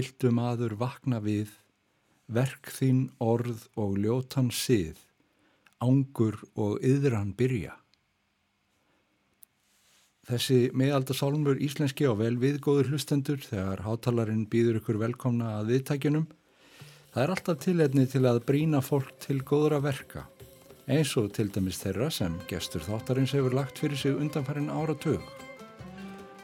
Viltu maður vakna við, verk þín orð og ljótan sið, ángur og yðran byrja. Þessi meðaldasálmur íslenski á vel viðgóður hlustendur þegar hátalarinn býður ykkur velkomna að viðtækjunum. Það er alltaf tilhefni til að brína fólk til góðra verka, eins og til dæmis þeirra sem gestur þáttarins hefur lagt fyrir sig undanfærin áratug.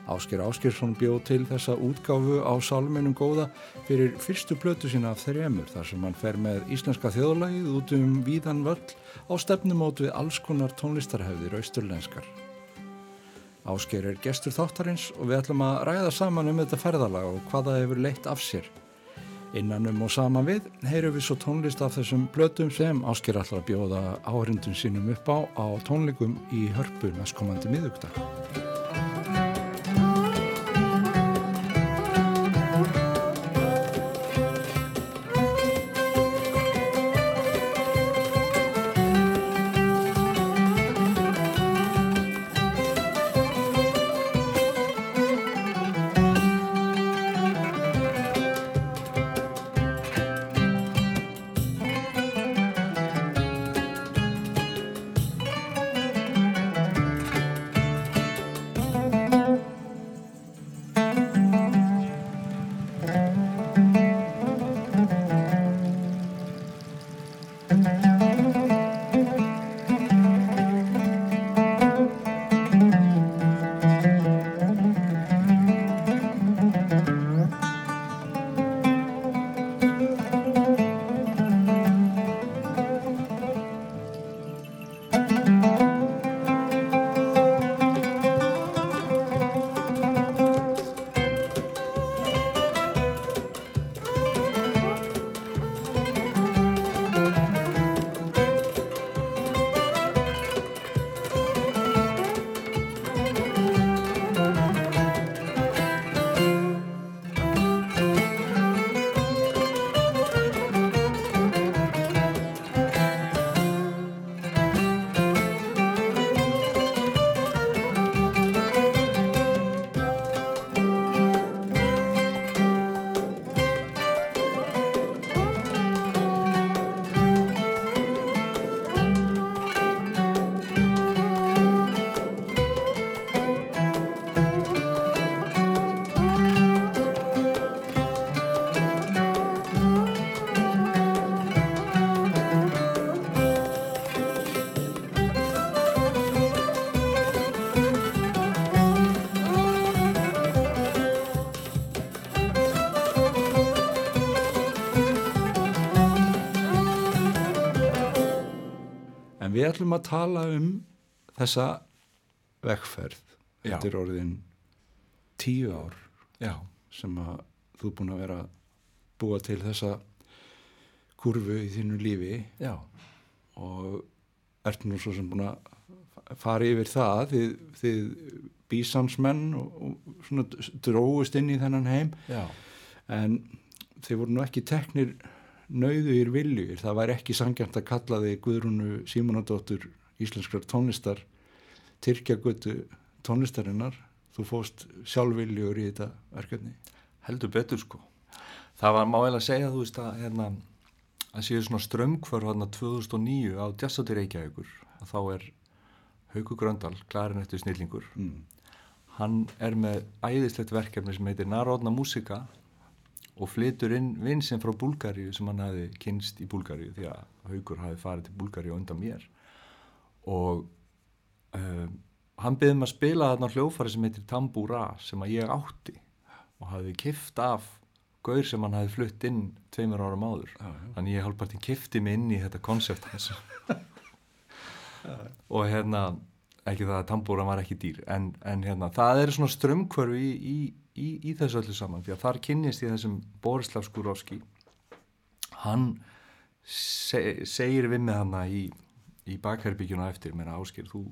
Ásker Áskersson bjóð til þessa útgáfu á Salminum góða fyrir fyrstu plötu sína af þrjumur þar sem hann fer með íslenska þjóðlagið út um víðan völl á stefnumót við alls konar tónlistarhefðir austurlenskar. Ásker er gestur þáttarins og við ætlum að ræða saman um þetta ferðalag og hvaða hefur leitt af sér. Innanum og saman við heyrum við svo tónlist af þessum blötum sem Ásker ætlar að bjóða áhrindun sínum upp á á tónleikum í hörpu næstkomandi miðugdag. Ætlum að tala um þessa vegferð. Já. þetta er orðin tíu ár Já, sem að þú er búin að vera búa til þessa kurvu í þínu lífi. Já, og ert nú svo sem búin að fara yfir það þið, þið bísansmenn og, og svona dróðust inn í þennan heim. Já, en þið voru nú ekki teknir nauðugir viljugir, það væri ekki sangjant að kalla þig Guðrúnu Símonadóttur íslenskrar tónlistar Tyrkjagötu tónlistarinnar. Þú fóst sjálfviljugur í þetta verkefni. Heldur betur sko. Það var máilega að segja, þú veist, að hérna, að séu svona strömmkvör hérna 2009 á Jazzati Reykjavíkur, að þá er Hauku Gröndal, klarinettu snillingur, mm. hann er með æðislegt verkefni sem heitir Narodna Músika og flytur inn vinsinn frá Búlgaríu sem hann hafi kynst í Búlgaríu því að Haukur hafi farið til Búlgaríu undan mér. Og um, hann byggði mig að spila þarna hljófari sem heitir Tambúra sem að ég átti og hafi kift af gaur sem hann hafi flutt inn tveimur árum áður. Já, já. þannig ég hálfpartin kifti mig inn í þetta konsept hans. Og hérna ekki það að tambúra var ekki dýr en, en hérna það er svona strömmkvörfi í, í, í, í þessu öllu saman því að þar kynnist ég þessum Borislav Skurovski hann se, segir við með hana í, í bakherrbyggjuna eftir mér áskil þú,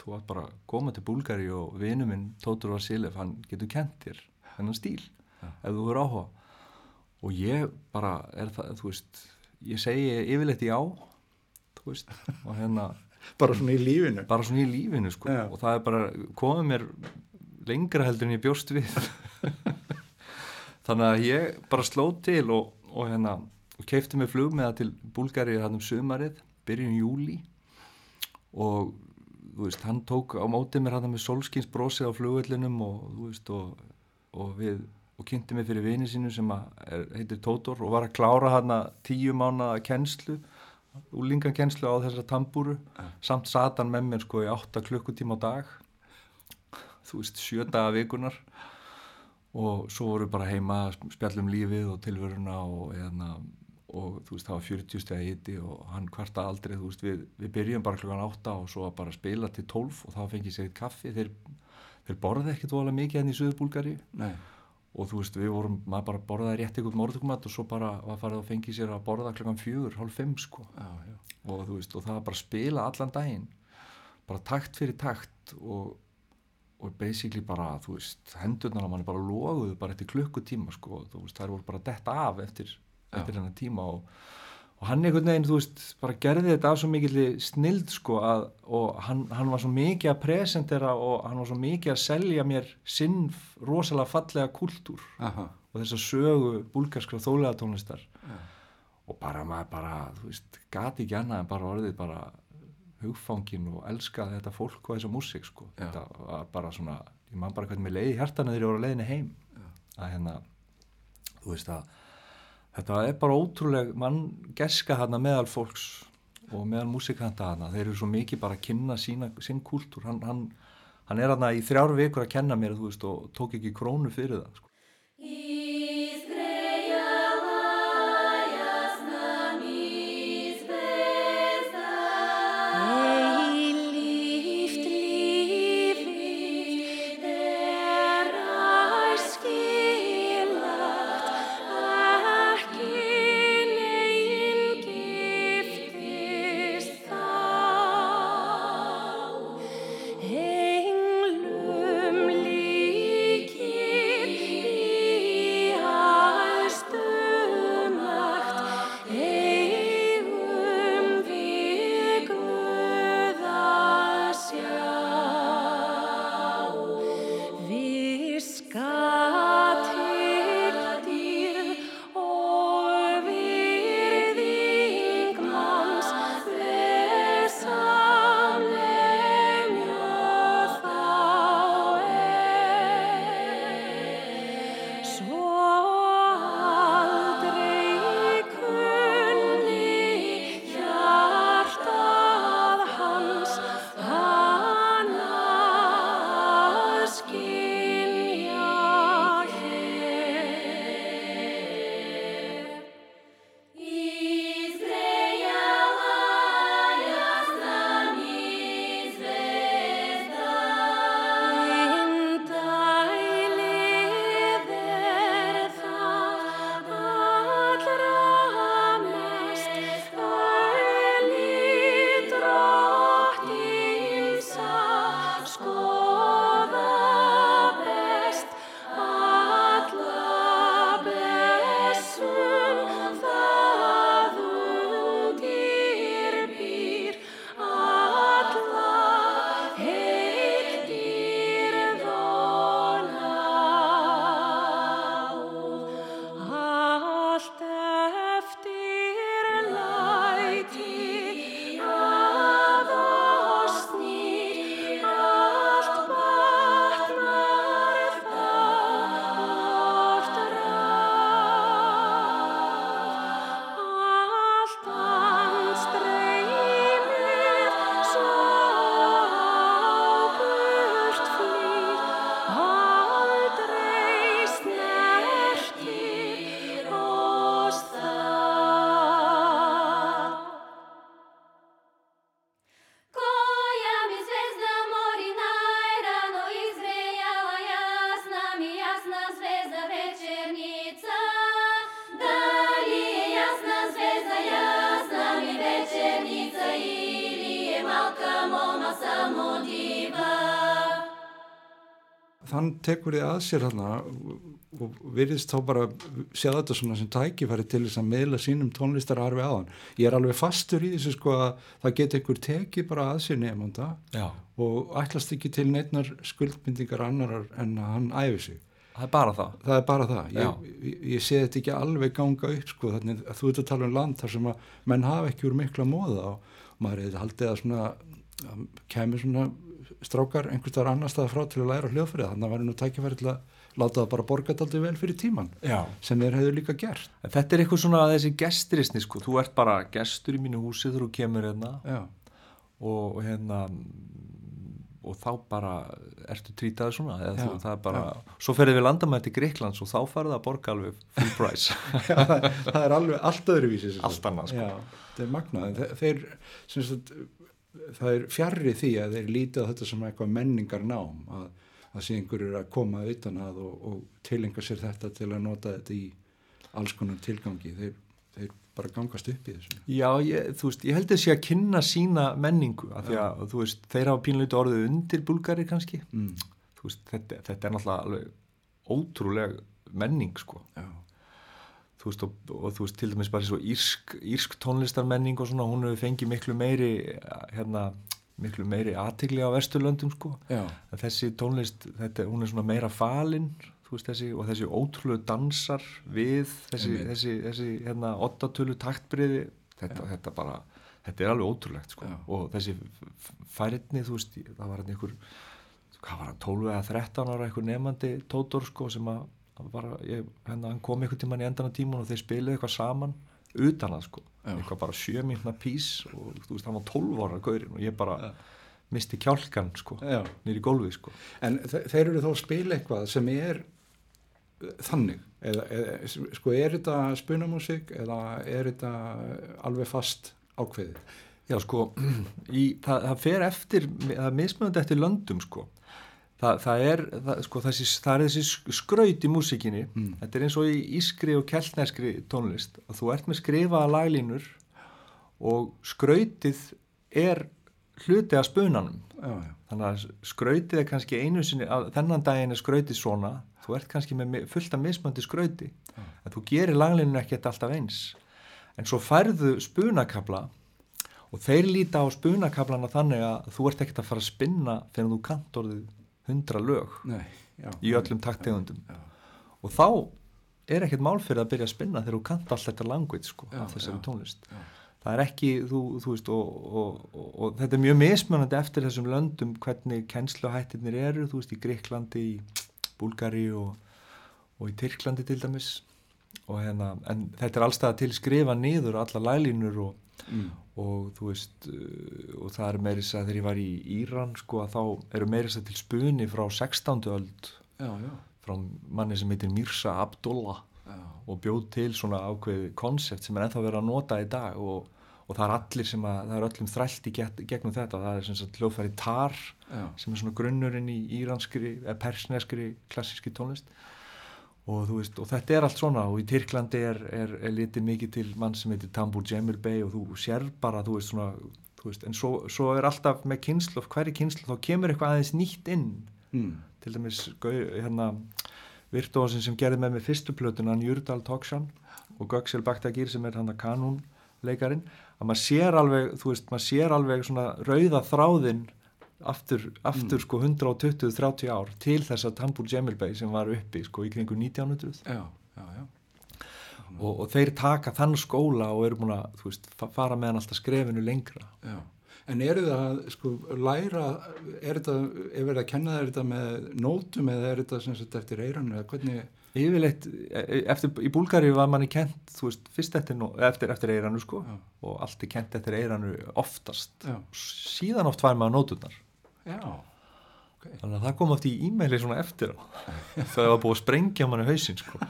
þú var bara að koma til Búlgari og vinu minn Tótur Vasiljev hann getur kent þér hennan stíl ef þú verður áhuga. Og ég bara er það, þú veist ég segi yfirleitt já þú veist, og hérna bara svona í lífinu. Bara svona í lífinu sko. Já. og það er bara komið mér lengra heldur en ég bjóst við. Þannig að ég bara sló til og, og hérna og keipti mig flug með það til Búlgari hann um sömarið, byrjun júli og þú veist, hann tók á mótið mér hann með solskins brosið á flugvellinum og þú veist, og, og við og kynnti mig fyrir vini sínu sem er, heitir Tótor og var að klára hann tíu mánu kennslu úlingakennslu á þessar tambúru. Ja. samt satan með mér sko í 8 klukkutíma á dag þú veist, sjö daga vikunar og svo voru bara heima spjallum lífið og tilvöruna og, eðna, og þú veist, það var 40 steg að hitti og hann kvarta aldrei, þú veist, við, við byrjum bara klukkan 8 og svo bara spila til 12 og þá fengið sér eitt kaffi, þeir, þeir borði ekkert volið mikið henni hérna í Suðbúlgari og þú veist, við vorum, maður bara borðaði rétt eitthvað morðugumat og svo bara var farið að fengið sér að borða klukkan fjögur, hálf fimm sko. Já, já. og þú veist, og það var bara spila allan daginn. Bara takt fyrir takt og og basically bara, þú veist, hendurnar á manni bara loguðu bara eftir klukkutíma sko, þú veist, það voru bara detta af eftir, eftir hennar tíma og, og hann einhvern veginn, þú veist, bara gerði þetta af svo mikil snild sko að, og hann, hann var svo mikið að presentera og hann var svo mikið að selja mér sinn rosalega fallega kultúr Aha. og þess að sögu búlgarskra þólega tónlistar ja. og bara maður bara, þú veist, gati ekki annað en bara orðið bara hugfangin og elskaði þetta fólk og þessa músík sko. þetta var bara svona ég man bara hvernig mér leiði hærtana þegar ég voru að leiðinni heim Já. að hérna þú veist að þetta er bara ótrúleg mann geska hana meðal fólks og meðal músíkanta hana þeir eru svo mikið bara að kynna sína, sín kúltúr hann, hann, hann er hana í þrjár vikur að kenna mér þú veist og tók ekki krónu fyrir það sko. Tekur þið að sér hana og virðist þá bara sjá þetta svona sem tækifæri til þess að meðla sínum tónlistararfi aðan. Ég er alveg fastur í þessu sko að það geta ykkur tekið bara að sér nefnda og ætlast ekki til neitnar skuldbindingar annarar en að hann æfi sig. Það er bara það. Það er bara það, ég, ég, ég sé þetta ekki alveg ganga upp sko, þannig að þú ert að tala um land þar sem að menn hafa ekki úr mikla móða og maður hefði haldið að svona að kemur svona strákar einhvers staðar annar staðar frá til að læra hljóðfrið þannig að væri nú tækifæri til að láta það bara borga þetta aldrei vel fyrir tíman Já. sem þeir hefðu líka gert. En þetta er eitthvað svona þessi gestirisni sko, þú ert bara gestur í mínu húsi þegar þú kemur hérna. Já, og, og hérna og þá bara ertu trýtaði svona eða Já, þú, það er bara, svo ferðið við landamæði til Greiklands og þá farið að borga alveg full price. Já það, það er alveg allt öðruvísi. Allt annað, sko. Já, þetta er magnað. En þe- þeir, sem sagt, það er fjarrri því að þeir lítið á þetta sem eitthvað menningar nám að, að sé einhverjur að koma utan að og, og tilenga sér þetta til að nota þetta í alls konar tilgangi. Þeir, þeir bara gangast upp í þessu. Já, ég, þú veist, ég held þessi að kynna sína menningu, af því að þú veist, þeir hafa pínleiti orðið undir búlgari kannski. Mm. þú veist, þetta, þetta er náttúrulega alveg ótrúleg menning sko. Já, þú veist, og, og þú veist, til dæmis bara svo írsk, írsk tónlistarmenning og svona, hún hefur fengið miklu meiri hérna, miklu meiri aðtigli á Vesturlöndum sko já, þessi tónlist, þetta, hún er svona meira falin, þú veist, þessi og þessi ótrúlegu dansar við þessi, Einmitt. þessi, þessi hérna, ottatölu taktbriði, þetta, þetta bara þetta er alveg ótrúlegt sko Já. og þessi f- færni, þú veist, það var einhver hvað var hann, 12 eða 13 ára einhver nefandi tótor sko sem að bara, ég, hérna, hann kom einhvern tímann í endan á tíman og þeir spiluðu eitthvað saman utan að sko, Já. eitthvað bara sjömyndna pís og þú veist, hann var 12 ára gaurin og ég bara misti kjálkan sko, já. nýri gólfið sko En þe- þeir eru þá að spila eitthvað sem er uh, þannig eða, eða sko er þetta spunamúsík eða er þetta alveg fast ákveðið Já, sko, í, það, það fer eftir, það er mismunandi eftir löndum, sko. Það, það, er, það, sko, þessi, það er þessi skraut í músikinni, Mm. þetta er eins og í ískri og keltneskri tónlist, að þú ert með skrifaða laglínur og skrautið er hluti af spunanum. Já, já, Þannig að skrautið er kannski einu sinni, að, þennan daginn er skrautið svona, þú ert kannski með fullt af mismöndi skrauti, að þú gerir laglínun ekkert alltaf eins. En svo færðu spunakabla og þeir líta á spunakablana þannig að þú ert ekkert að fara að spinna þegar þú kant orðið hundra lög nei, já í öllum taktegundum. Og þá er ekkert mál fyrir að byrja að spinna þegar þú kant allt þetta language sko, Já, af þessari já, tónlist. Það er ekki, þú, þú veist, og, og, og, og þetta er mjög mismunandi eftir þessum löndum hvernig kennsluhættirnir eru, þú veist, í Greiklandi, í Búlgari og, og í Tyrklandi til dæmis. Og hérna, en þetta er allstað til skrifa niður alla lælínur og, Mm. og þú veist, uh, og það er meirins að þegar ég var í Íran, sko, að þá eru meirins að til spuni frá 16. öld, já, já, frá manni sem heitir Mirza Abdullah já. og bjóð til svona ákveði konsept sem er ennþá verið að nota í dag og, og það er allir sem að, það er öllum þrælt í get, gegnum þetta, það er sem sagt hljóðfæri tar sem er svona grunnurinn í íranskri eða persneskri klassíski tónlist og þú veist, og þetta er allt svona og í Tyrklandi er, er, er litið mikið til mann sem heitir Tambur Cemil Bey og þú sér bara, þú veist svona þú veist, en svo, svo er alltaf með kynslu hverju kynslu þá kemur eitthvað aðeins nýtt inn Mm. til dæmis hérna virtuósin sem gerði með mig fyrstu plötuna hann Júrdal Tóksjan og Göksel Baktagir sem er hann að kanún leikarin að maður sér alveg þú veist, maður sér alveg svona rauða þráðin aftur, aftur sko 120-30 ár til þess að Tambur Jemilbey sem var uppi sko í kringu 1900 já, já, já. og, og þeir taka þann skóla og eru búin að veist, fa- fara með hann alltaf skrefinu lengra Já, en eru það sko læra, er þetta, er verið að kenna þér þetta með nótum eða er þetta sem sagt eftir eiranu eða hvernig, Yfirleitt, e- eftir, í Búlgari var manni kent, þú veist, fyrst eftir, eftir, eftir eiranu sko Já. og allt er kent eftir eiranu oftast. já, Síðan oft fær maður nóturnar. Já, Þannig að það kom oft í e-maili svona eftir á. Það var búið að sprengja manni hausinn sko.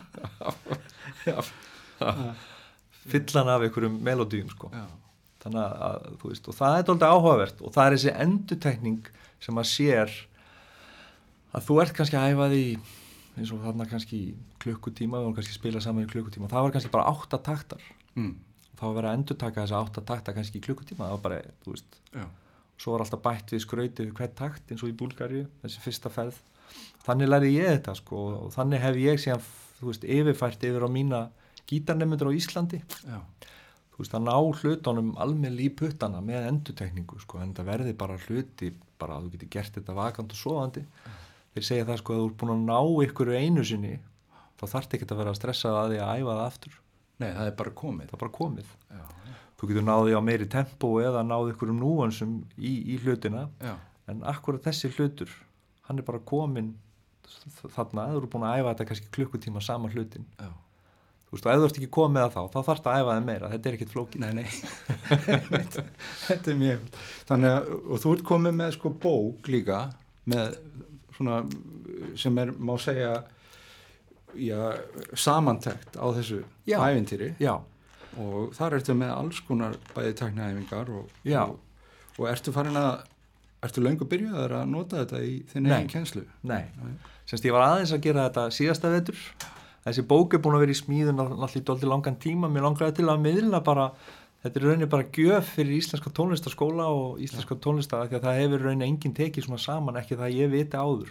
Fyllan af einhverjum melodíum sko. Þannig að, að, þú veist, og það er doldið áhugavert. Og það er þessi endutekning sem maður sér að þú ert kannski að æfa því eins og þarna kannski í klukkutíma, við vorum kannski að spila saman í klukkutíma, það var kannski bara átta taktar. Mm. þá var verið að endurtaka þessa átta takta kannski í klukkutíma, það var bara, þú veist já, svo var alltaf bætt við skrautið við hvert takt eins og í Búlgari, þessi fyrsta ferð. Þannig lærði ég þetta sko og þannig hef ég síðan, þú veist, yfirfært yfir á mína gítarnemundur á Íslandi. Já, þú veist, að ná hlutunum almenn í puttana með endutekningu sko, en það verði bara hluti bara að þú getur gert þetta vakant og sofandi. Þeir segja það sko að þú ert búin að ná ykkur einu sinni þá þarf ekki að vera að stressa að því að æfa það aftur. Nei, það er bara komið. það er bara komið. Já, þú getur náði á meiri tempo eða náði ykkur um núansum í, í hlutina. Já, en akkurat þessi hlutur hann er bara komin þarna, þú eru búin að æfa þetta kannski klukkutíma sama hlutin já. þú veist, og ef þú ert ekki komið það þá, þá þarfst að æfa það meira, þetta er ekkit flókið. Nei, nei, þetta er mjög. Þannig að, og þú ert komið með sko bók líka, með svona, sem er, má segja, já, samantekt á þessu ævintýri. Já, og þar ertu með alls konar bæði tæknaæfingar og, og, og ertu farin að, ertu löngu byrjaður að nota þetta í þinn Nei. eigin kjenslu? nei. Semst ég var aðeins að gera þetta síðasta vetur. Þessi bók er búin að vera í smíðun dóldi langan tíma, mér langaði til að miðlina bara, þetta er rauninni bara gjöf fyrir íslenska tónlistaskóla og íslenska tónlista því að það hefur rauninni enginn tekið svona saman, ekki það ég viti áður.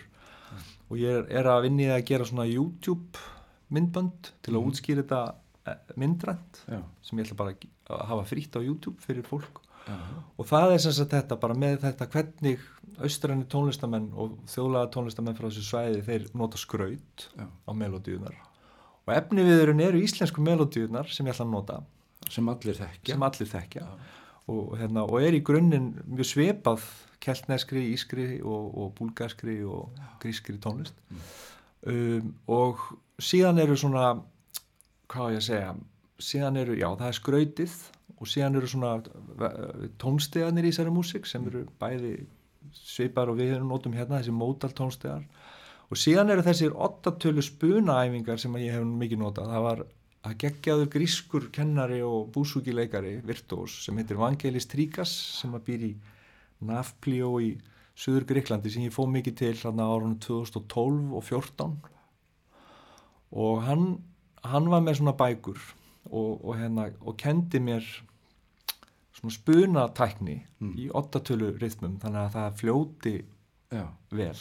Og ég er, er að vinni að gera svona YouTube myndbönd til að Mhm. útskýra þetta myndrænt Já, sem ég ætla bara að hafa frítt á YouTube fyrir fólk. Já, og það er sem sagt þetta bara með þetta hvernig austræni tónlistamenn og þjóðlega tónlistamenn frá þessu svæði þeir nota skraut já, á melodíunar og efniviðurinn eru íslensku melodíunar sem ég ætla að nota. Sem allir þekkja. sem allir þekkja. Og, hérna, og er í grunninn mjög svipað keltneskri, ískri og, og búlgarskri og grískri tónlist. Um, og síðan eru svona hvað ég að segja síðan eru, já það er skrautið og síðan eru svona eh, tónstegarnir í þessari músík sem eru bæði svipar og við erum notum hérna þessi mótal tónstegar. Og síðan eru þessir ottatölu spunaæfingar sem ég hef mikið notað. Það var að geggjaður grískur kennari og búsúkileikari virtuós sem heitir Vangelis Tríkas sem að býr í Nafplíó í Suður Greiklandi sem ég fóð mikið til hérna árunum 2012 og 14 og hann, hann var með svona bækur og, og, hérna, og kendi mér svona spunatækni Mm. í ottatölu rithmum þannig að það fljóti Já, vel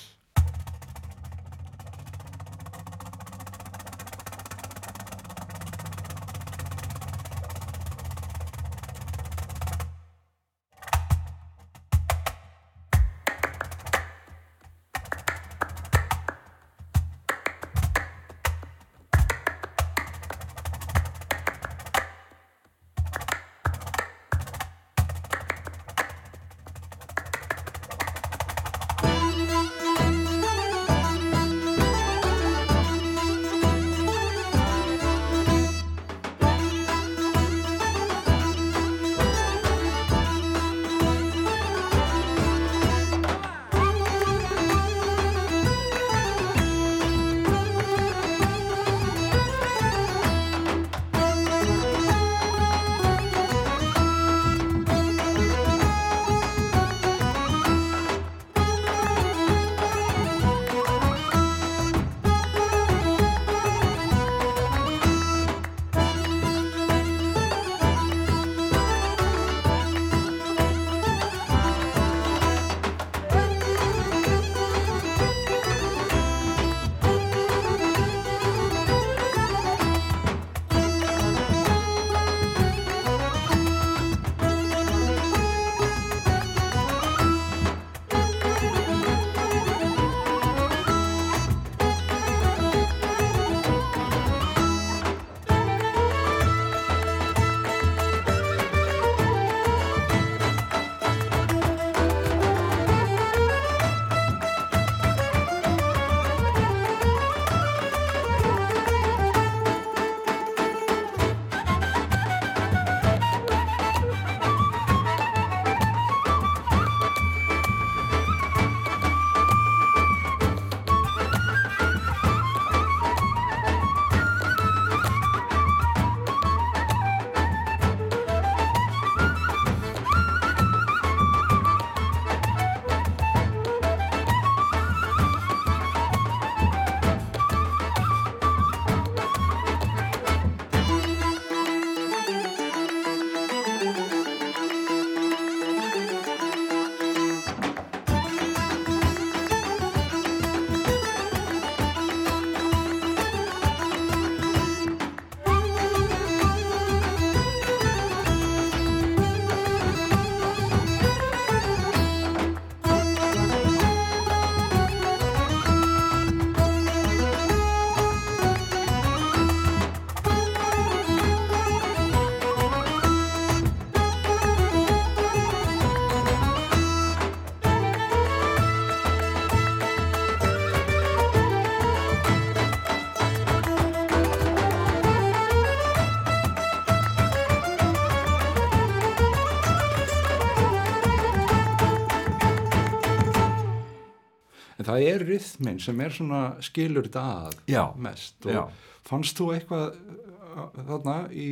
það er rithmin sem er svona skilur að Já. mest og Já. fannst þú eitthvað uh, þarna í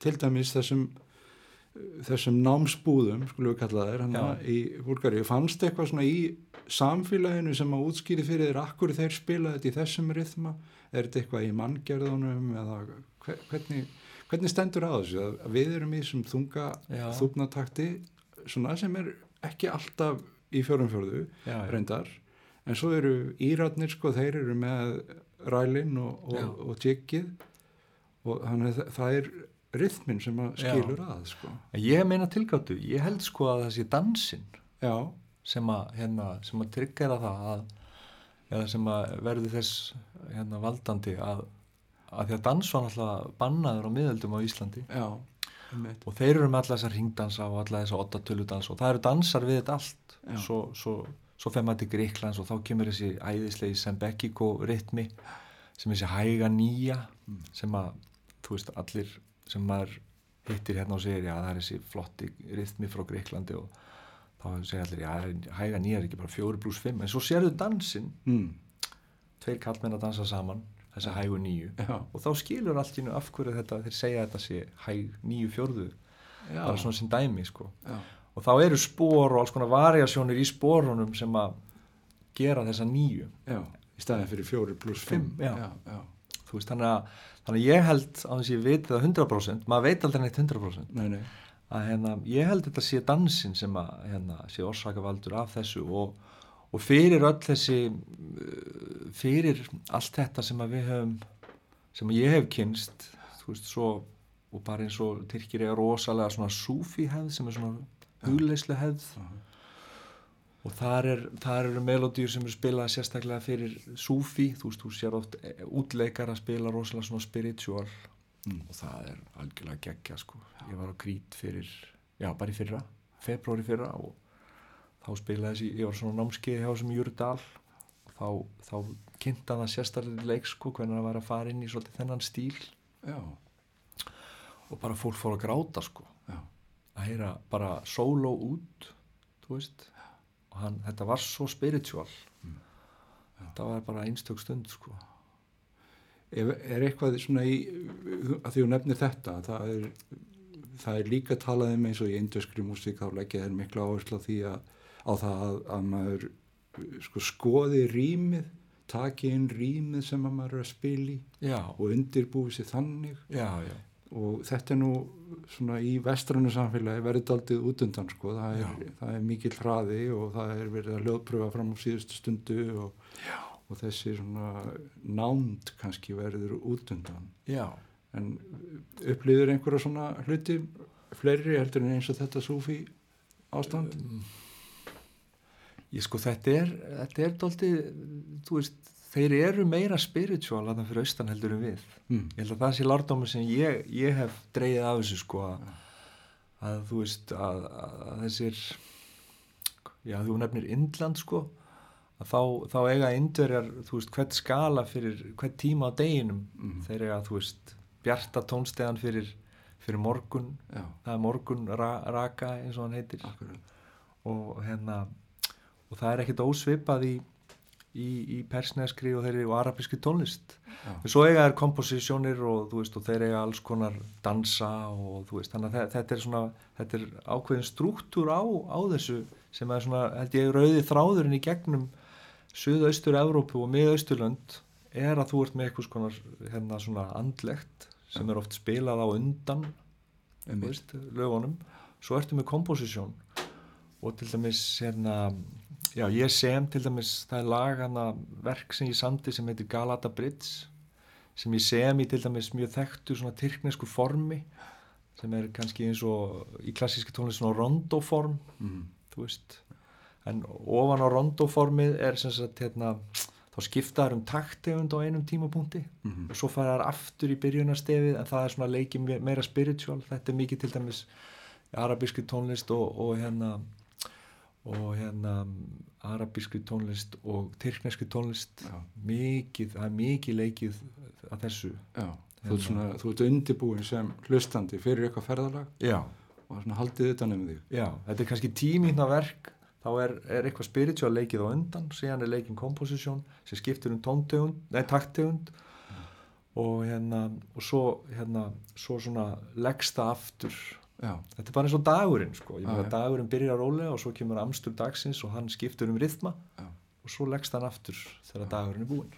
til dæmis þessum þessum námsbúðum, skulum við kalla þeir hana, í Búlgaríu, fannst eitthvað svona í samfélaginu sem að útskýri fyrir þeir akkur þeir spila þetta í þessum rithma er þetta eitthvað í manngerðunum eða hve- hvernig, hvernig stendur á þessu að við erum í þessum þunga Já. þúpnatakti svona sem er ekki alltaf í já. reyndar en svo eru íratnir sko, þeir eru með rælinn og, Já. og, og tjekkið og þannig að það- er rithmin sem að Já. skilur að sko. Ég meina tilgáttu, ég held sko að það sé dansinn já, sem að, hérna, sem að tryggjara það að, eða sem að verði þess hérna, valdandi að, að því að dans var náttúrulega bannaður á miðöldum á Íslandi já og þeir eru með alla þessar ringdansa og alla þessar ottatöludansa og það eru dansar við þetta allt Já. svo, svo, svo fer maður til Greiklands og þá kemur þessi æðislegi Sembekiko ritmi sem þessi hæga nýja sem að, þú veist, allir sem maður hittir hérna og segir já það er þessi flotti ritmi frá Greiklandi og þá segir allir já hæga nýja er ekki bara fjóri pluss fimm? En svo sérðu dansinn, Mm. tveir kallmenn að dansa saman þessa hægu nýju. Já, og þá skilur allt í nú af hverju þetta þeir segja þetta sé hæg nýju fjórðu. Já, bara svona sem dæmi sko. Já, og þá eru spór og alls konar variasjónir í spórunum sem að gera þessa nýju. Já í staðin fyrir fjóri pluss fimm. Veist þannig að, þannig að ég held á þess að ég veit það 100% maður veit aldrei neitt 100% Nei, nei. að hérna, ég held þetta sé dansin sem að hérna, sé orsakavaldur af þessu og, og fyrir öll þessi uh, fyrir allt þetta sem að við höfum sem að ég hef kynst veist svo og bara eins og Tyrkir eiga rosalega svona súfi hefð sem er svona hugleislu hefð og þar, er, þar eru melodýr sem eru spilað sérstaklega fyrir súfi, þú veist, þú sér oft eh, útleikar að spila rosalega svona spiritual. Mm. og það er algjörlega geggja sko, ég var á krít fyrir já, bara í fyrra, februari fyrra og þá spilaði þessi ég var svona námskeið hjá sem Júrdal. Og þá, þá kynnta það sérstaklega leik sko, hvernig það var að fara inn í svolítið þennan stíl. Já, og bara fólk fór að gráta sko. Já, að heyra bara solo út þú veist. Og hann, þetta var svo spiritual. Þetta var bara einstök stund sko. Ef, er eitthvað svona í að því þú nefnir þetta það er, það er líka talað um eins og í indöskri músík þá leggja þeir miklu áherslu á því að, á það að, að maður sko, skoði rýmið taki inn rýmið sem að maður er að spila í já, og undirbúi sér þannig. Já, já, og þetta er nú svona í vestrannu samfélagi verið daldið út undan sko, það er, það er mikill hraði og það er verið að hljóðpröfa fram á síðustu stundu og, og þessi svona nánd kannski verður út undan. Já. en upplýður einhverja svona hluti fleiri heldur en eins og þetta súfi ástand? Ég sko þetta er þetta er dóltið, þú veist þeir eru meira spiritual að það fyrir austan heldur en við. Mm. ég held að það sé lárdómur sem ég, ég hef dreigið af þessu sko að, að þú veist að, að, þessir já þú nefnir Indland sko að þá, þá eiga indverjar þú veist hvert skala fyrir hvert tíma á deginum. Mhm. þeir eiga þú veist bjarta tónstegan fyrir, fyrir morgun. Já, það er morgun ra, raka eins og hann heitir. Akkurat. Og hérna og það er ekkert ósvipað í í, í persneskri og þeirri og arabíski tónlist. Já, en svo eiga þær komposisjónir og veist og þeir eiga alls konar dansa og þú veist þannig að þe- þetta er svona þetta er ákveðin struktúr á, á þessu sem er svona held ég rauði þráðurinn í gegnum suðaustur Evrópu og miðausturlönd er að þú ert með eitthvað konar hérna svona andlegt sem er oft spilað á undan veist, lögunum. Svo ertu með komposisjón og til dæmis hérna já, ég sem til dæmis það er lag hana verk sem ég samti sem heitir Galata Bridge sem ég sem í til dæmis mjög þekktu svona tyrknesku formi sem er kannski eins og í klassíski tónlist svona rondoform mm. þú veist en ofan á rondoformið er sem sagt hérna þá skiptaður um taktegund á einum tímapunkti Mhm. og svo fara þær aftur í byrjunarstefið en það er svona leikið me- meira spiritual þetta er mikið til dæmis arabíski tónlist og, og hérna og hérna arabíski tónlist og tyrkneski tónlist. Já. mikið, það er mikið leikið að þessu. Já, þú ert svona þú ert undirbúin sem hlustandi fyrir eitthvað ferðalag já, og svona haldið utan um þig. Já, þetta er kannski tímínna verk. Þá er, er eitthvað spiritual leikið á undan. Síðan er leikin composition sem skiptir um tóntegund, nei takttegund. Og hérna og svo hérna, svo svona leggst það aftur Já, þetta er bara eins og dagurinn sko, ég meina dagurinn byrjar rólega og svo kemur amstur dagsins og hann skiptur um rithma Já. og svo leggst hann aftur þegar dagurinn er búinn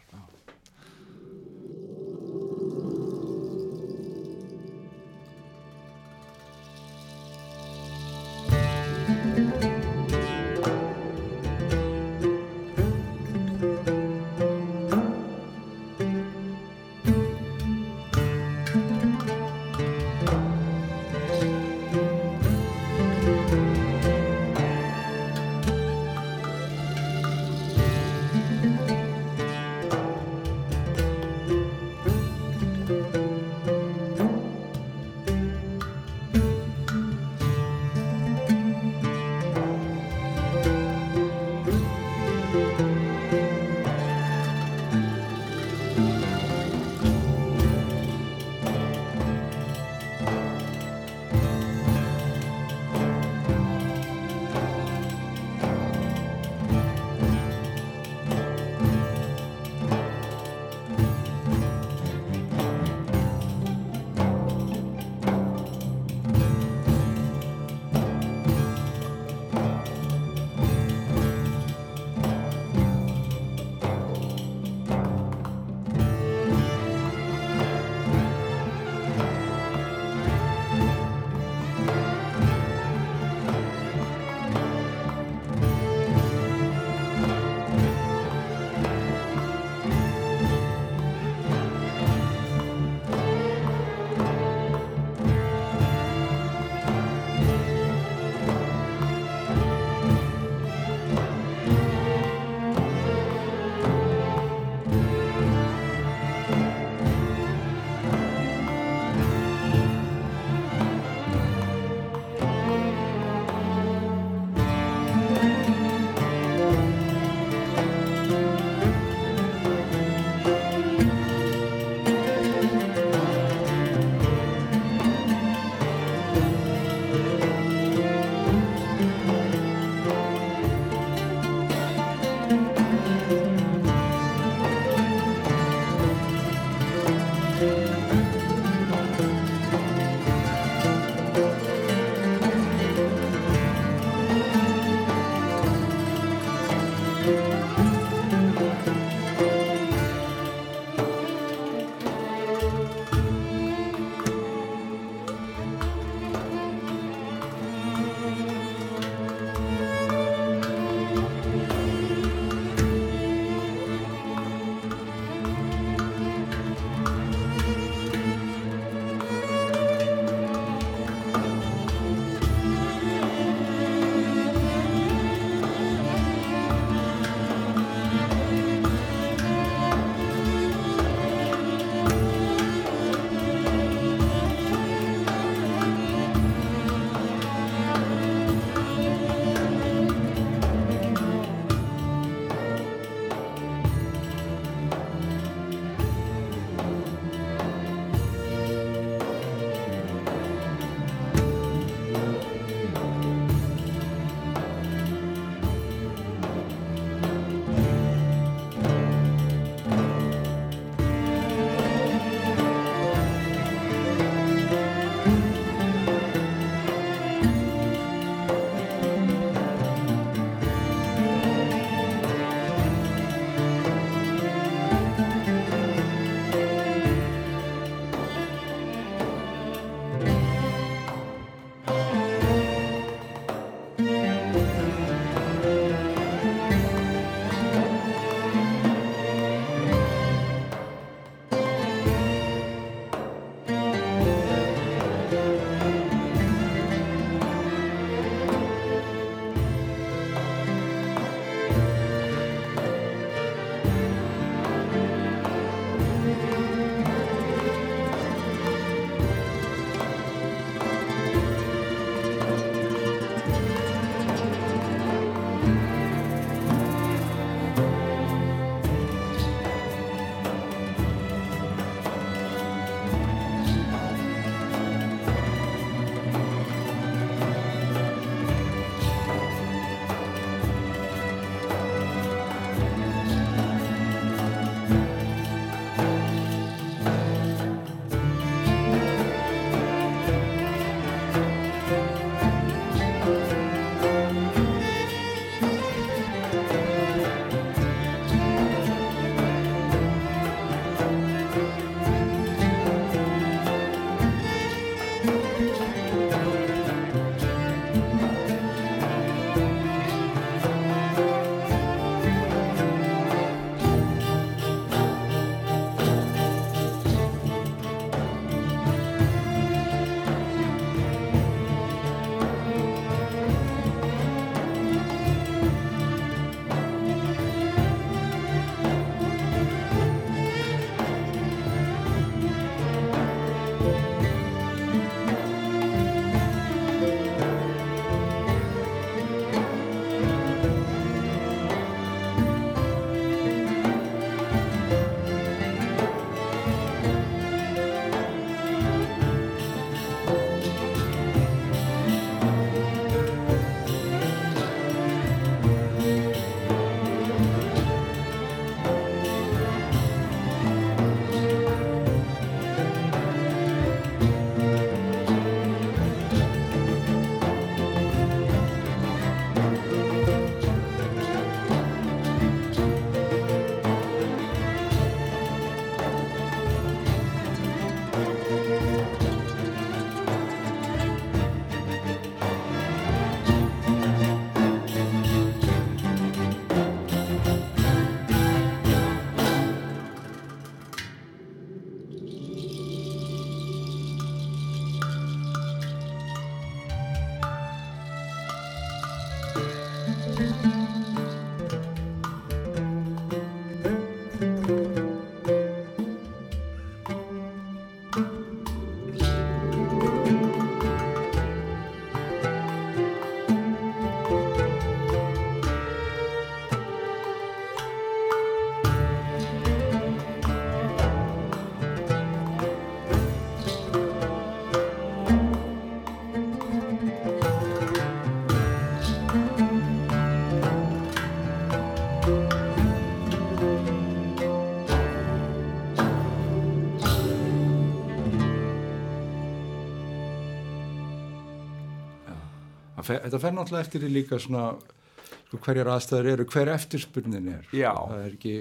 fer, þetta fer náttúrulega eftir því líka svona sko, hverjar aðstæður eru, hver eftirspurnin er. Já. Það er ekki,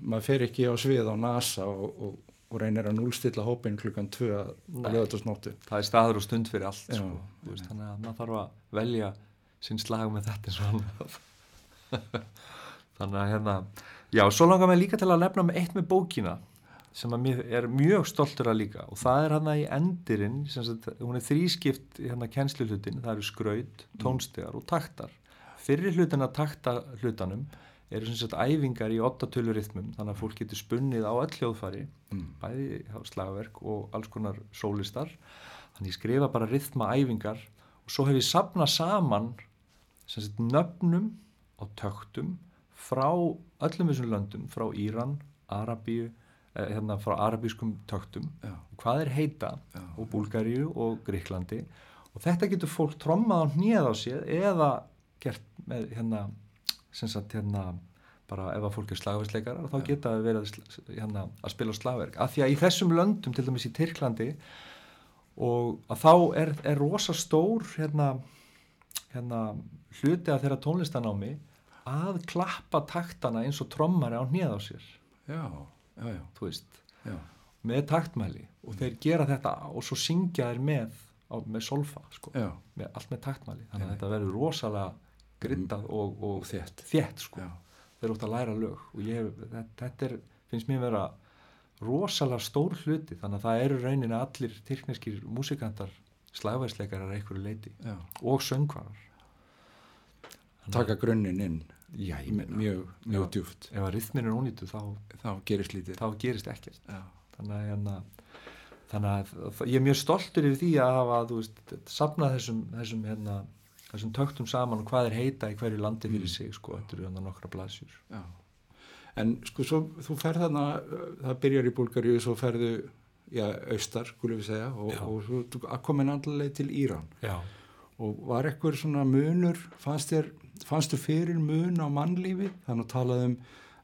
maður fer ekki á svið á NASA og, og, og reynir að núlstilla hópin klukkan tvö að Nei. lögatasnóttu. það er staður og stund fyrir allt Já. sko. Þannig að maður þarf að velja sinn slag með þetta hann þannig að hérna já, svo langar mig líka til að lefna með eitt með bókina sem að mér er mjög stoltur að líka. Og það er hann í endirinn sem sagt, hún er þrískipt hérna kennsluhlutin, það eru skraut, tónstegar og taktar. Fyrir hlutin að takta hlutanum eru sem sagt æfingar í 8 tölurytmum þannig að fólk getur spunnið á öll hljóðfæri Mm. bæði slagverk og alls konar sólistar. Þannig ég skrifa bara rytma æfingar og svo hef ég sapnað saman sem sagt nöfnum og töktum frá öllum þessum löndum, frá Íran Arabíu, hérna frá arabískum töktum, Já, hvað er heita? Já. og Búlgaríu og Gríklandi og þetta getur fólk trommað á hnið á sér eða gert með hérna sem sagt hérna bara ef að fólk er slagverksleikarar þá geta það verið að hérna, að spila slagverk. Af því að í þessum löndum til dæmis í Tyrklandi og að þá er, er rosa stór hérna, hérna hluti af þeirra tónlistanámi að klappa taktana eins og trommari á hnið á sér. Já, já, já, þú veist. Með taktmæli. Og þeir gera þetta og svo syngja þeir með, á, með solfa sko, með, allt með taktmæli. Þannig að þetta verður rosalega grittað og, og og þétt. þétt sko. Þeir ótt að læra lög. Og ég, þetta, þetta er, finnst mér vera rosalega stór hluti. Þannig að það eru rauninni allir tyrkneskir músikantar slagvæðsleikarar einhverju leiti já. og söngvarar. Taka grunnin inn, já, ég meina, mjög, mjög Já. djúft. ef að rithmin er ónýtu þá, Þá gerist lítið. þá gerist ekkert Já, þannig að, hérna, þannig að ég er mjög stoltur yfir því að hafa þú veist, safna þessum, þessum, hérna, þessum töktum saman og hvað er heita í hverju landi fyrir Mm. sig sko, þetta eru hérna nokkra blaðsjur já. En sko, svo, þú ferð þarna, það byrjar í Búlgaríu, svo ferðu, já, austar, skulum við segja, og, og svo þú komin andlega til Íran. já, Og var eitthvað svona munur, fannst þér, fannstu fyrir mun á mannlífi? Þannig að talaði um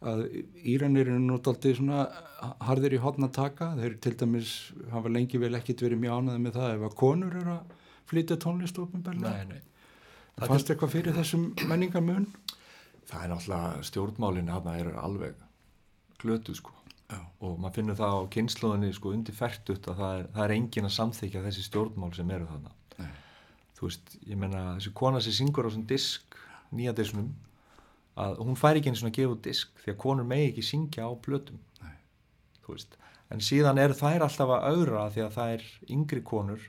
að Íranir eru náttúrulega svona harðir í hotna taka. Þeir til dæmis hafa lengi vel ekkit verið mjög ánæði með það ef að konur eru að flytja tónlist ofinbarlega. nei, nei Það Fannst eitthvað fyrir þessum menningarmun? það er náttúrulega stjórnmálinn hérna eru alveg glötu sko Já. og maður finnur það á kynnslóðinni sko undir færtut að það er, það er engin að samþykja þessi stjórnmál sem eru þarna Nei. þú veist, ég menna þessi kona sem syngur á svona disk nýja disnum að hún fær ekki einu svona að gefa disk því að konur megi ekki syngja á veist en síðan eru þær alltaf að augra því að er yngri konur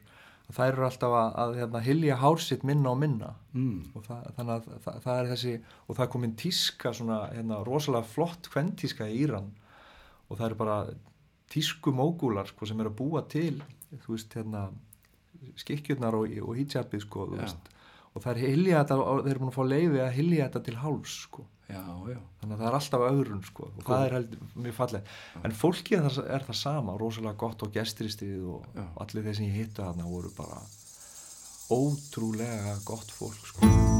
þær eru alltaf að, að hérna, hilja hársitt minna og minna. Mm. og það, þannig að það, það er þessi og það er komin tíska svona hérna, rosalega flott kventíska í Íran. Og það eru bara tísku mógúlar sko, sem eru að búa til þú veist hérna skikkjurnar og, og hijabið sko og það er hilja þetta þeir eru búin að fá leiði að hilja þetta til háls sko. Já, já. þannig að það er alltaf öðrun sko. Og Cool. það er held, mjög falleg en fólkið er er það sama, rosalega gott og gesturistið og allir þeir sem ég hitta þarna voru bara ótrúlega gott fólk sko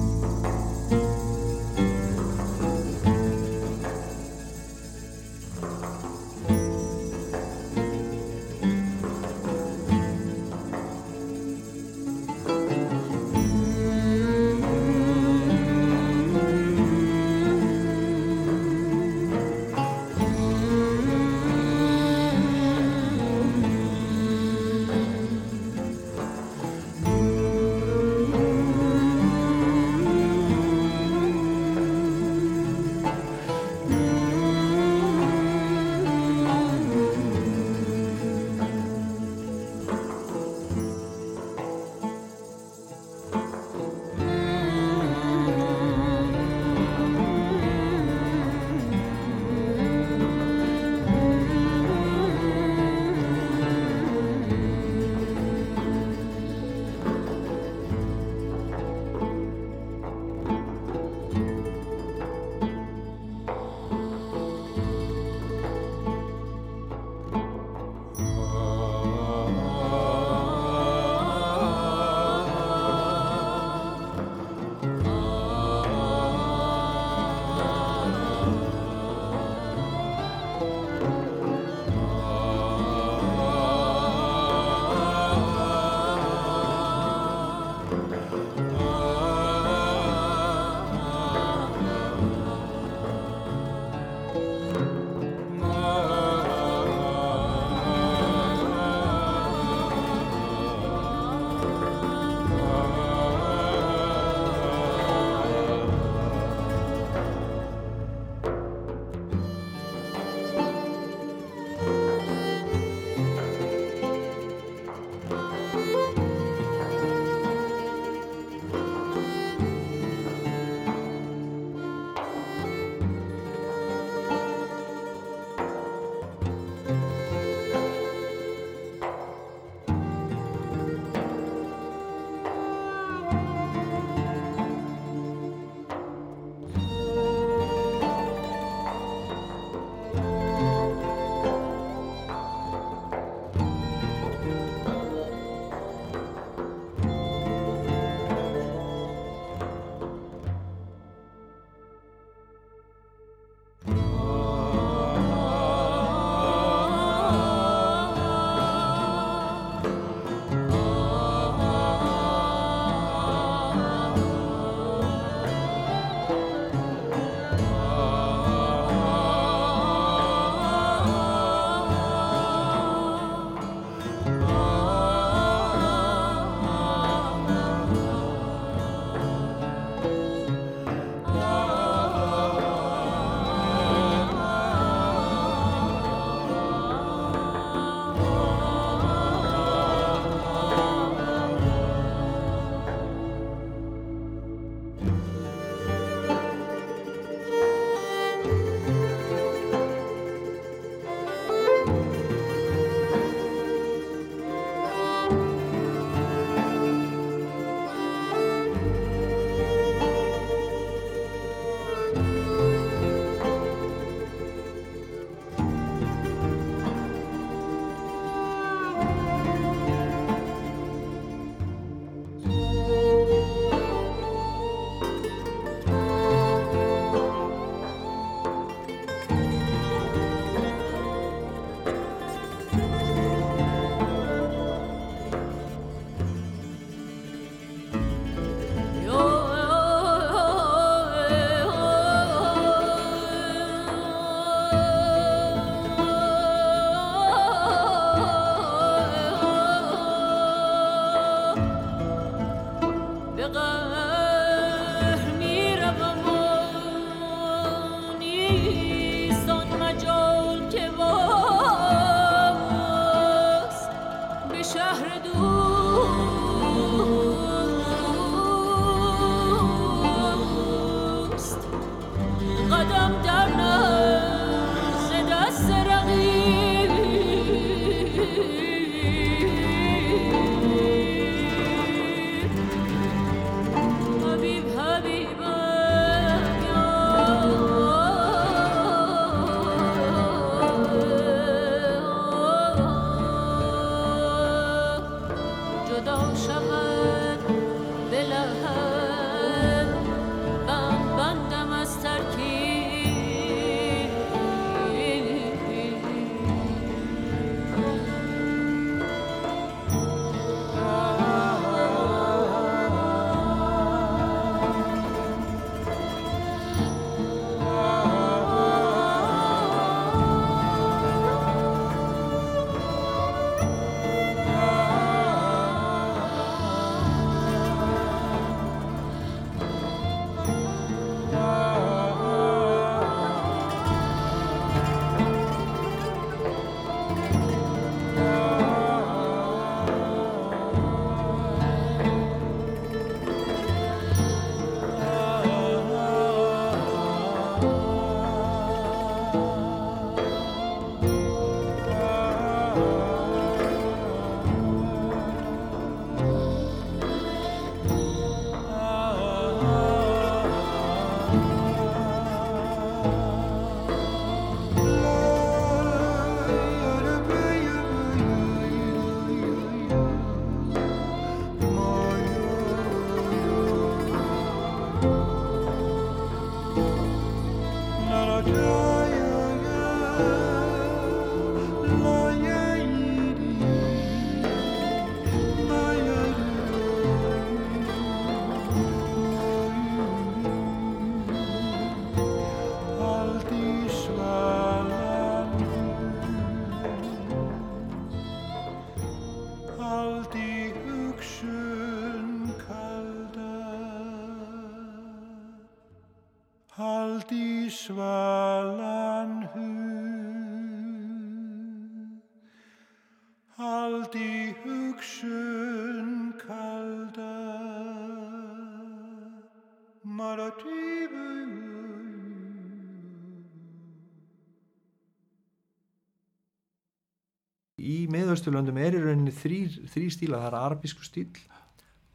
miðausturlöndum er í rauninni þrýr, þrýr stíla, það er arabísku stíl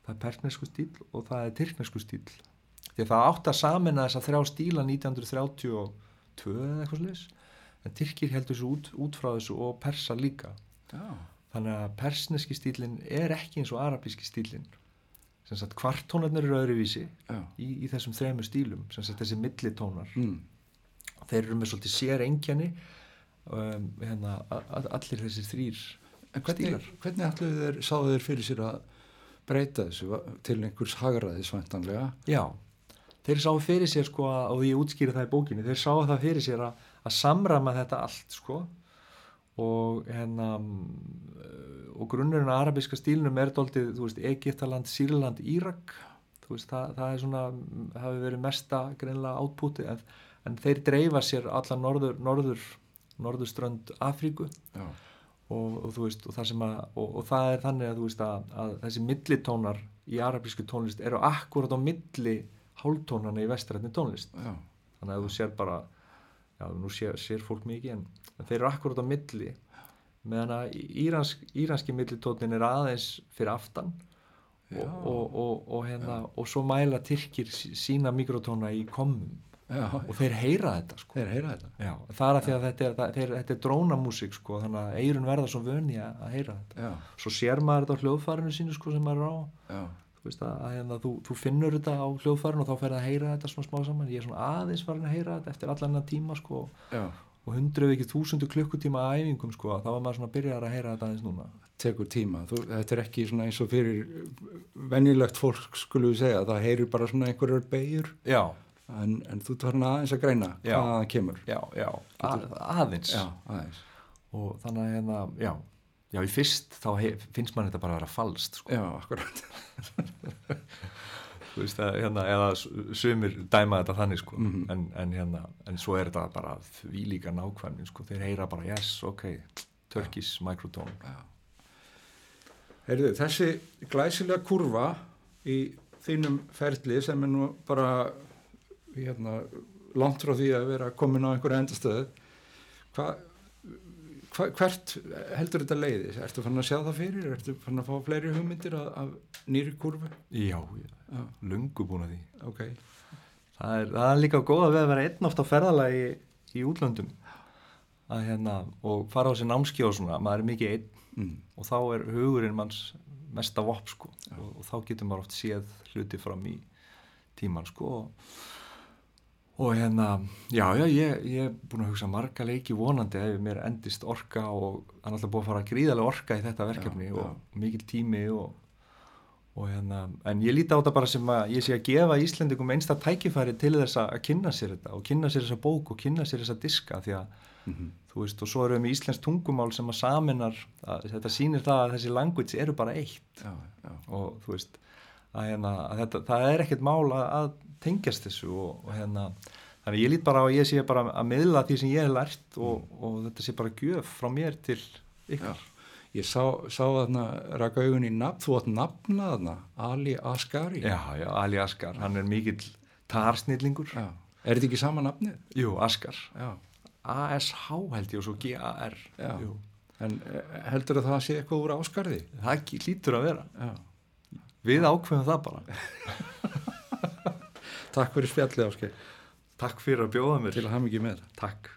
það er persnesku stíl og það er tyrknesku stíl því að það átt að samina þessa þrjá stíla 1932 eða eitthvað sliðis en tyrkir heldur þessu út, út frá þessu og persa líka. Já. þannig að persneski stílinn er ekki eins og arabíski stílinn kvartónarnir eru öðruvísi í, í þessum þremur stílum. Þessi millitónar. Mm. þeir eru með svolítið sér engjani um, hérna, allir þessir þrýr En hvernig, hvernig ætluðu þeir, sáðu þeir fyrir sér að breyta þessu til einhvers hagraðis væntanlega? Já, þeir sáu fyrir sér sko að- og ég útskýri það í bókinni, þeir sáu það fyrir sér að, að samrama þetta allt sko. Og hérna mm, og grunnurinn að arabiska stílnum er dóltið, þú veist, Egiptaland, Sýrland, Írak. Þú veist, það, það er svona hafi verið mesta greinlega átpúti en, en þeir dreifa sér alla norður, norður, norðurströnd Afríku. Já. Og, og þú veist og það, að, og, og það er þannig að veist að, að þessi millitónar í arabísku tónlist eru akkurat á milli hálftónana í vestrætni tónlist. Já. þannig að þú sér bara já, nú sér, sér fólk mikið en, en þeir eru akkurat á milli. Meðan að íransk, íranski millitónin er aðeins fyrir aftan og, og, og, og, hérna, og svo mæla tyrkir sí- sína mikrotóna í komum Já. og þeir heyra þetta sko Þeir heyra þetta. Já, það er að því að þetta er, það, þeir, þetta er drónamúsík sko, þannig að eirun verða svo vöni að að heyra þetta. Já. Svo sér maður þetta á hljóðfærinu sínu sko sem maður er á. Þú veist að, að, að þú, þú finnur þetta á hljóðfærinu og þá fer það að heyra þetta svona smá saman. Ég er svona aðeins farin að heyra þetta eftir allan að tíma sko og hundru ef ekki þúsundu klukkutíma að æfingum sko, þá var maður svona að byrja að heyra þetta aðeins núna. Tekur tíma. Þú, þetta er ekki eins og fyrir venjulegt fólk skulum við segja. Það heyrir bara svona einhverjar beigur Já, en, en þú tar hana aðeins að greina Já. hvaðan það kemur. já, já, að, aðeins. Já, aðeins. Og þannig að hérna, já, já, í fyrst þá he, finnst maður þetta bara að vera falskt sko. Já, akkurat. þú veist að hérna, eða sumir dæma þetta þannig sko Mhm. en, en hérna, en svo er þetta bara því líka nákvæmni sko, þeir heyra bara yes, ok, Turkish microtone Heyrðu, þessi glæsilega kurva í þínum ferli sem er nú bara hérna, langt frá því að vera komin á einhverja endastöðu hva, hva, hvert heldur þetta leiðis? Ertu fann að sjá það fyrir? Ertu fann að fá fleiri hugmyndir af, af nýri kurvu? já, já, lungu búin að því ok. það er, það er líka góða við að vera einn oft á ferðalagi í útlöndum að hérna, og fara á sér námski og svona, maður er mikið einn Mm. og þá er hugurinn manns mesta vopp sko og, og þá getur maður oft séð hluti fram í tíman sko og, og hérna já já ég, ég er búin að hugsa marga leiki vonandi ef mér endist orka og það er alltaf búin að fara gríðarlega orka í þetta verkefni Já, og mikil tími og, og hérna en ég líti á þetta bara sem að ég sé að gefa Íslendingum einsta tækifæri til þess að kynna sér þetta og kynna sér þessa bók og kynna sér þessa diska því að Mm þú veist, og svo erum við með íslensk tungumál sem að saminar, að, þetta sýnir það að þessi language eru bara eitt. Já, já. og þú veist, að, hérna, að þetta, það er ekkert mál að, að tengjast þessu og, og hérna, þannig ég lít bara á að ég sé bara að miðla því sem ég hef lært og, og þetta sé bara gjöf frá mér til ykkar. Ég sá, sá þarna raka augun í nafn, þú átt nafna þarna, Ali Asgari. Já, já, Ali Askar, hann er mikill tarsnillingur. Já. Er þetta ekki sama nafnið? Jú. Já. A-S-H held ég og svo G-A-R. Já. En eh, heldur að það sé eitthvað úr áskarði? það hlýtur að vera. Já. Við ákveðum það bara. Takk fyrir spjallið áskei. Takk fyrir að bjóða mér. Til að hafa mikið með. Takk.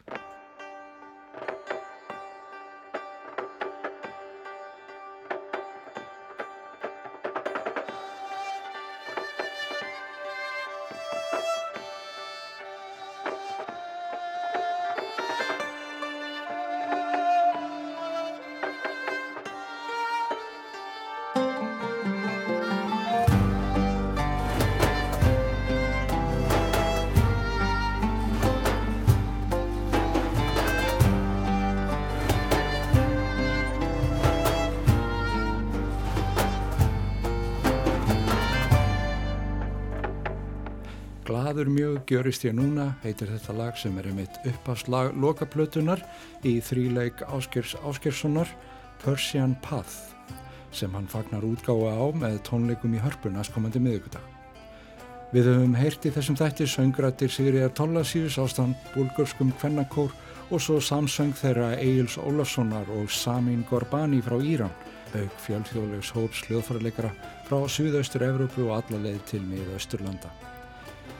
Glaður mjög gjörist ég núna heitir þetta lag sem er einmitt uppafslag lokaplötunar í þríleik Áskers Áskerssonar Persian Path sem hann fagnar útgáfa á með tónleikum í hörpun aðskomandi miðugudag. Við höfum heyrt í þessum þætti söngrættir Sigriðar Tollasíus ástand búlgurskum kvennakór og svo samsöng þeirra Egil's Ólafssonar og Samin Gorbani frá Íran auk fjölþjóðlegs hóps hljóðfærarleikara frá Suðaustur Evrópu og alla leið til miðausturlanda.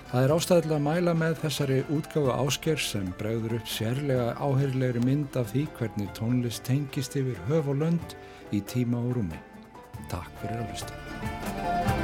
Það er ástæðilega að mæla með þessari útgáfu ásker sem bregður upp sérlega áheyrlegri mynd af því hvernig tónlist tengist yfir höf og lönd í tíma og rúmi. Takk fyrir að hlusta.